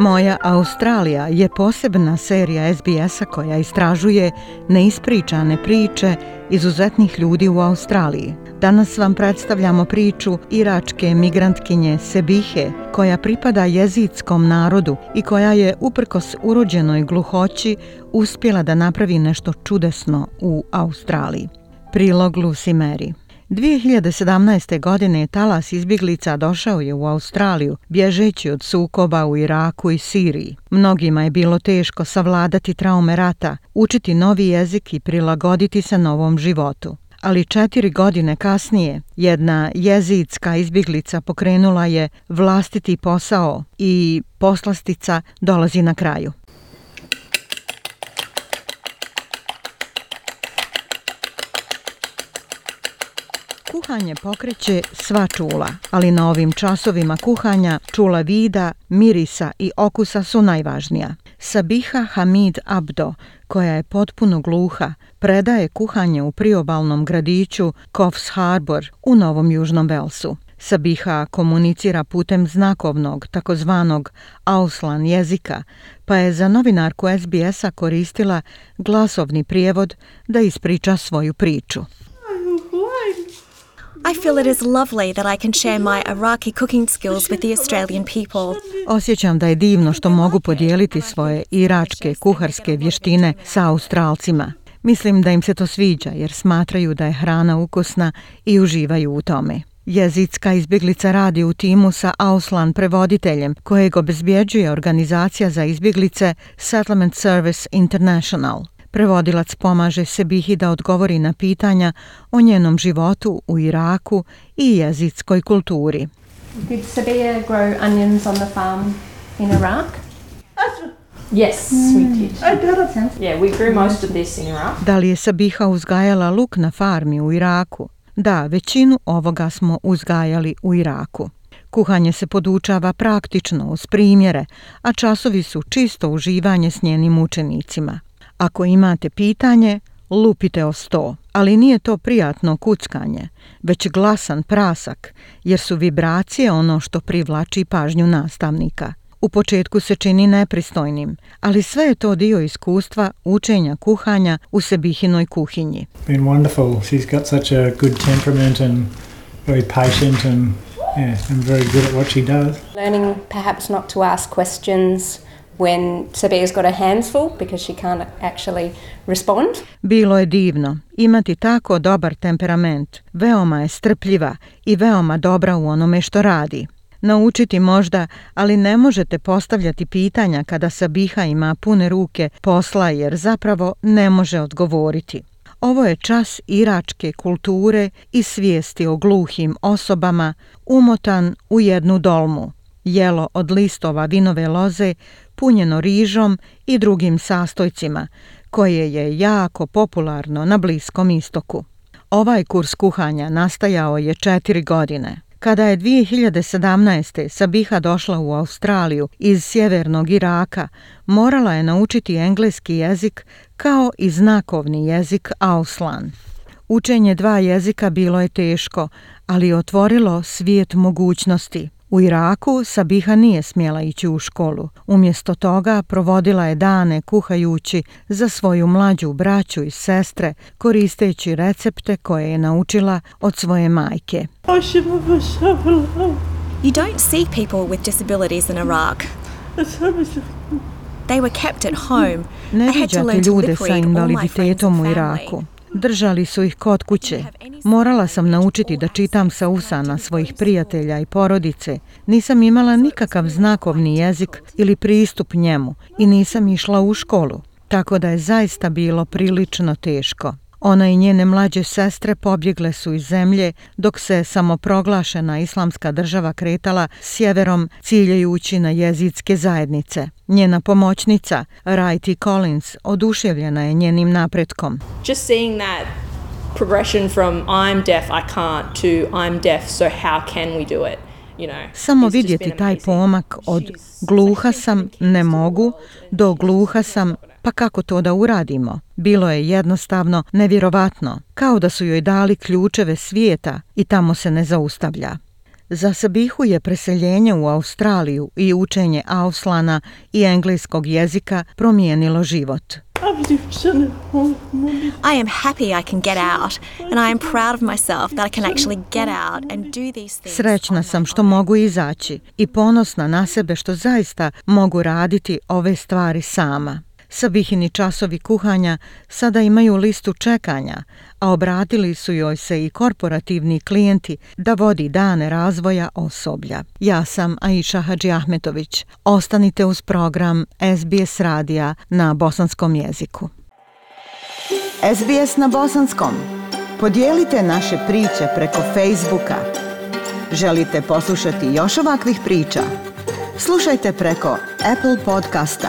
Moja Australija je posebna serija SBS-a koja istražuje neispričane priče izuzetnih ljudi u Australiji. Danas vam predstavljamo priču iračke migrantkinje Sebihe koja pripada jezickom narodu i koja je uprkos urođenoj gluhoći uspjela da napravi nešto čudesno u Australiji. Prilog Lucy Mary 2017. godine talas izbjeglica došao je u Australiju, bježeći od sukoba u Iraku i Siriji. Mnogima je bilo teško savladati traume rata, učiti novi jezik i prilagoditi se novom životu. Ali četiri godine kasnije, jedna jezidska izbjeglica pokrenula je vlastiti posao i poslastica dolazi na kraju. Kuhanje pokreće sva čula, ali na ovim časovima kuhanja čula vida, mirisa i okusa su najvažnija. Sabiha Hamid Abdo, koja je potpuno gluha, predaje kuhanje u priobalnom gradiću Coffs Harbor u Novom Južnom Velsu. Sabiha komunicira putem znakovnog, takozvanog Auslan jezika, pa je za novinarku SBS-a koristila glasovni prijevod da ispriča svoju priču. I feel it is lovely that I can share my Iraqi cooking skills with the Australian people. Osjećam da je divno što mogu podijeliti svoje iračke kuharske vještine sa Australcima. Mislim da im se to sviđa jer smatraju da je hrana ukusna i uživaju u tome. Jezicka izbjeglica radi u timu sa Auslan prevoditeljem kojeg obezbjeđuje organizacija za izbjeglice Settlement Service International. Prevodilac pomaže Sebihi da odgovori na pitanja o njenom životu u Iraku i jezickoj kulturi. Did Sabia grow onions on the farm in Iraq? Yes, we hmm. did. Yeah, we grew most of this in Iraq. Da li je Sabiha uzgajala luk na farmi u Iraku? Da, većinu ovoga smo uzgajali u Iraku. Kuhanje se podučava praktično uz primjere, a časovi su čisto uživanje s njenim učenicima. Ako imate pitanje, lupite o sto, ali nije to prijatno kuckanje, već glasan prasak, jer su vibracije ono što privlači pažnju nastavnika. U početku se čini nepristojnim, ali sve je to dio iskustva učenja kuhanja u Sebihinoj kuhinji. Been wonderful. She's got such a good temperament and very patient and yeah, and very good at what she does. Learning perhaps not to ask questions when Sabia's got her hands full because she can't actually respond. Bilo je divno imati tako dobar temperament. Veoma je strpljiva i veoma dobra u onome što radi. Naučiti možda, ali ne možete postavljati pitanja kada Sabiha ima pune ruke posla jer zapravo ne može odgovoriti. Ovo je čas iračke kulture i svijesti o gluhim osobama umotan u jednu dolmu. Jelo od listova vinove loze punjeno rižom i drugim sastojcima, koje je jako popularno na Bliskom istoku. Ovaj kurs kuhanja nastajao je četiri godine. Kada je 2017. Sabiha došla u Australiju iz sjevernog Iraka, morala je naučiti engleski jezik kao i znakovni jezik Auslan. Učenje dva jezika bilo je teško, ali otvorilo svijet mogućnosti. U Iraku Sabiha nije smjela ići u školu. Umjesto toga provodila je dane kuhajući za svoju mlađu braću i sestre koristeći recepte koje je naučila od svoje majke. You don't see people with disabilities in Iraq. They were kept at home. Ne viđate ljude sa invaliditetom u Iraku. Držali su ih kod kuće. Morala sam naučiti da čitam sa usana svojih prijatelja i porodice. Nisam imala nikakav znakovni jezik ili pristup njemu i nisam išla u školu. Tako da je zaista bilo prilično teško. Ona i njene mlađe sestre pobjegle su iz zemlje dok se samoproglašena islamska država kretala sjeverom ciljajući na jezidske zajednice. Njena pomoćnica, Righty Collins, oduševljena je njenim napretkom. Just seeing that progression from I'm deaf, I can't to I'm deaf, so how can we do it? Samo vidjeti taj pomak od gluha sam ne mogu do gluha sam Pa kako to da uradimo? Bilo je jednostavno nevjerovatno, kao da su joj dali ključeve svijeta i tamo se ne zaustavlja. Za Sabihu je preseljenje u Australiju i učenje Auslana i engleskog jezika promijenilo život. I am happy I can get out and I am proud of myself that I can actually get out and do these things. Srećna sam što mogu izaći i ponosna na sebe što zaista mogu raditi ove stvari sama. Sabihini časovi kuhanja sada imaju listu čekanja, a obratili su joj se i korporativni klijenti da vodi dane razvoja osoblja. Ja sam Aisha Hadži Ahmetović. Ostanite uz program SBS Radija na bosanskom jeziku. SBS na bosanskom. Podijelite naše priče preko Facebooka. Želite poslušati još ovakvih priča? Slušajte preko Apple podcasta,